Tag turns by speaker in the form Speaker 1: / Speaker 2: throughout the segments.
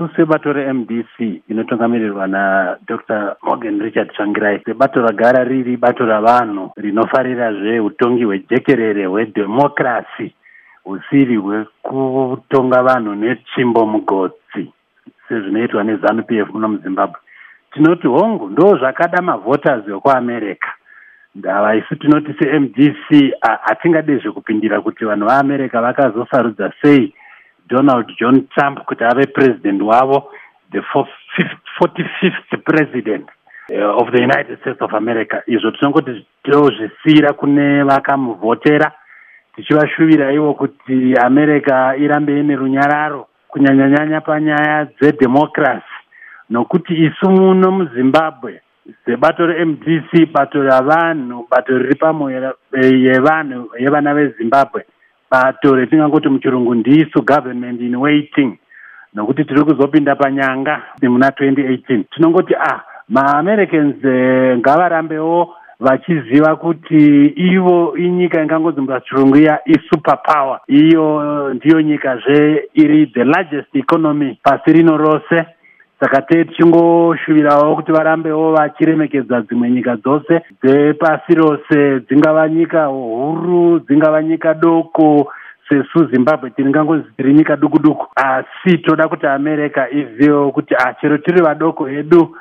Speaker 1: isu sebato remdc inotungamirirwa nadr morgan richard tsvangirai sebato ragara riri bato ravanhu rinofarira zveutongi hwejekerere hwedhemokirasi husiri hwekutonga vanhu netsvimbo mugodzi sezvinoitwa nezanup f muno muzimbabwe. Tinoti hongu ndo zvakada mavhoters vekuamerica ndava isu tinoti semdc hatingade zvekupindira kuti vanhu vaamerica vakazosarudza sei donald john trump kuti ave president wavo the forty fifth president uh, of the united states of america. Izvo tinongoti tozvisiyira kune vakamuvhotera tichivashuvira ivo kuti america irambe ine runyararo kunyanyanyanya panyaya dzedhemokirasi. Nokuti isu muno muzimbabwe sebato remdc bato ravanhu bato riri pamwe yevanhu yevana vezimbabwe bato retingangoti muchirungu ndisu government in waiting. Nokuti tiri kuzopinda panyanga muna 2018 tinongoti ah maamericans eh, ngavarambewo vachiziva kuti ivo inyika ingangonzi muzvachirungu iya isuper power iyo ndiyo nyikazve iri the largest economy pasi rino rose saka tee tichingoshuvirawo kuti varambewo vachiremekedza dzimwe nyika dzose dzepasi rose. Dzingava nyika huru dzingava nyika doko sesu zimbabwe tiringangozi tiri nyika duku duku asi toda kuti america izivewo kuti achero tiri vadoko hedu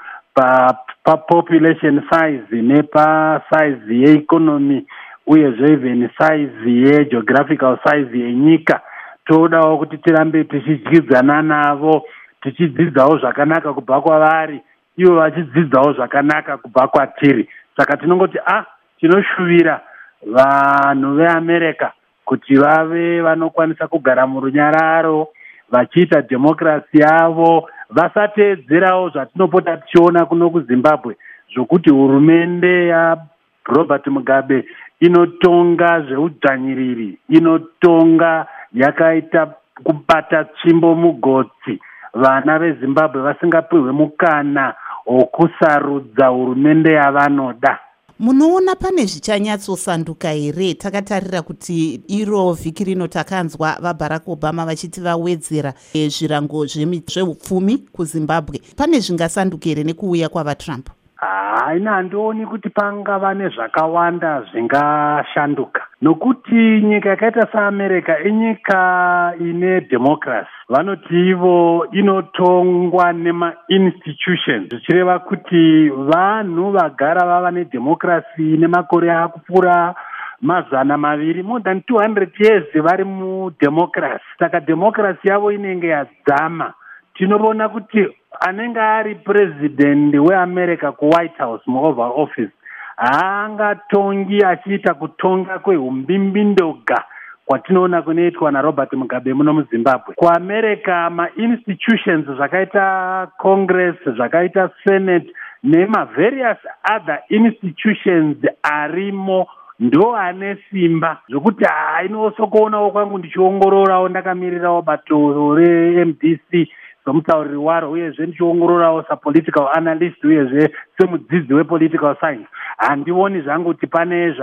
Speaker 1: papopulation size nepasize yeeconomy uyezve even size yegeographical size yenyika todawo kuti tirambe tichidyidzana navo tichidzidzawo zvakanaka kubva kwavari. Ivo vachidzidzawo zvakanaka kubva kwatiri. Saka tinongoti ah, tinoshuvira vanhu veamerica kuti vave vanokwanisa kugara murunyararo vachiita dhemokirasi yavo vasateedzerawo zvatinopota tichiona kuno kuzimbabwe zvokuti hurumende yarobert mugabe inotonga zveudzvanyiriri inotonga yakaita kubata tsvimbo mugotsi vana vezimbabwe vasingapiwe mukana wokusarudza hurumende yavanoda.
Speaker 2: Munoona pane zvichanyatsosanduka here? Takatarira kuti iro vhiki rino takanzwa vabarack obama vachiti vawedzera e, zvirango zveupfumi kuzimbabwe. Pane zvingasanduka here nekuuya kwavatrump
Speaker 1: haina handioni kuti pangava nezvakawanda zvingashanduka. Nokuti nyika yakaita seamerica inyika ine dhemokirasi vanoti ivo inotongwa nemainstitutions zvichireva kuti vanhu vagara vava nedhemokirasi nemakore akupfuura mazana maviri more than two hundred years vari mudhemokirasi saka dhemokirasi yavo inenge yadzama tinoona kuti anenge ari purezidendi weamerica kuwhite house muoval office haangatongi achiita kutonga kwehumbimbi ndoga kwatinoona kunoitwa narobert mugabe muno muzimbabwe. Kuamerica mainstitutions zvakaita congress zvakaita senate nemavarious other institutions arimo ndo ane simba zvokuti hainosokuonawo kwangu ndichiongororawo ndakamirirawo bato remdc somutauriri waro uyezve ndichiongororawo sapolitical analyst uyezve semudzidzi wepolitical science. Handioni zvangu kuti pane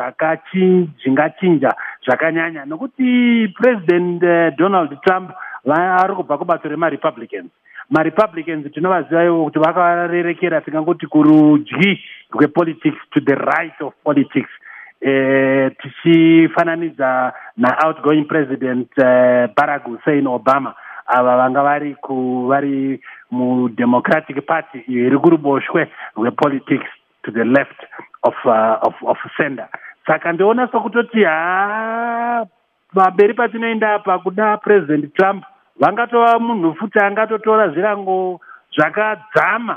Speaker 1: zvingachinja zvakanyanya. Nokuti president uh, donald trump vari kubva kubato remarepublicans. Marepublicans tinovaziva ivo kuti vakarerekera tingangoti kurudyi rwepolitics to the right of politics. Eh, tichifananidza naoutgoing president uh, barack hussein obama ava vanga vari ku vari mudemocratic party iyo iri kuruboshwe rwepolitics to the left of, uh, of, of sender saka ndiona sokutoti ha pamberi patinoenda apa kuda president trump vangatova munhu futi angatotora zvirango zvakadzama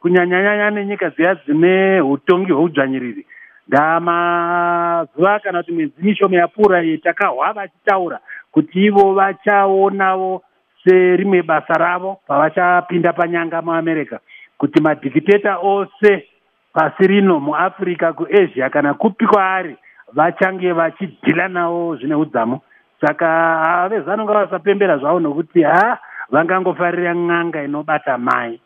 Speaker 1: kunyanyanyanya nenyika dziya dzine utongi hweudzvanyiriri ndamazuva kana kuti mwedzi mishoma yapfuura iyi takahwa vachitaura kuti ivo vachaonawo serimwe basa ravo pavachapinda panyanga muamerica kuti madhikiteta ose pasi rino muafrica kuasia kana kupi kwaari vachange vachidhila navo zvine udzamu. Saka havezanonga vasapembera zvavo nokuti ha vangangofarira n'anga inobata mai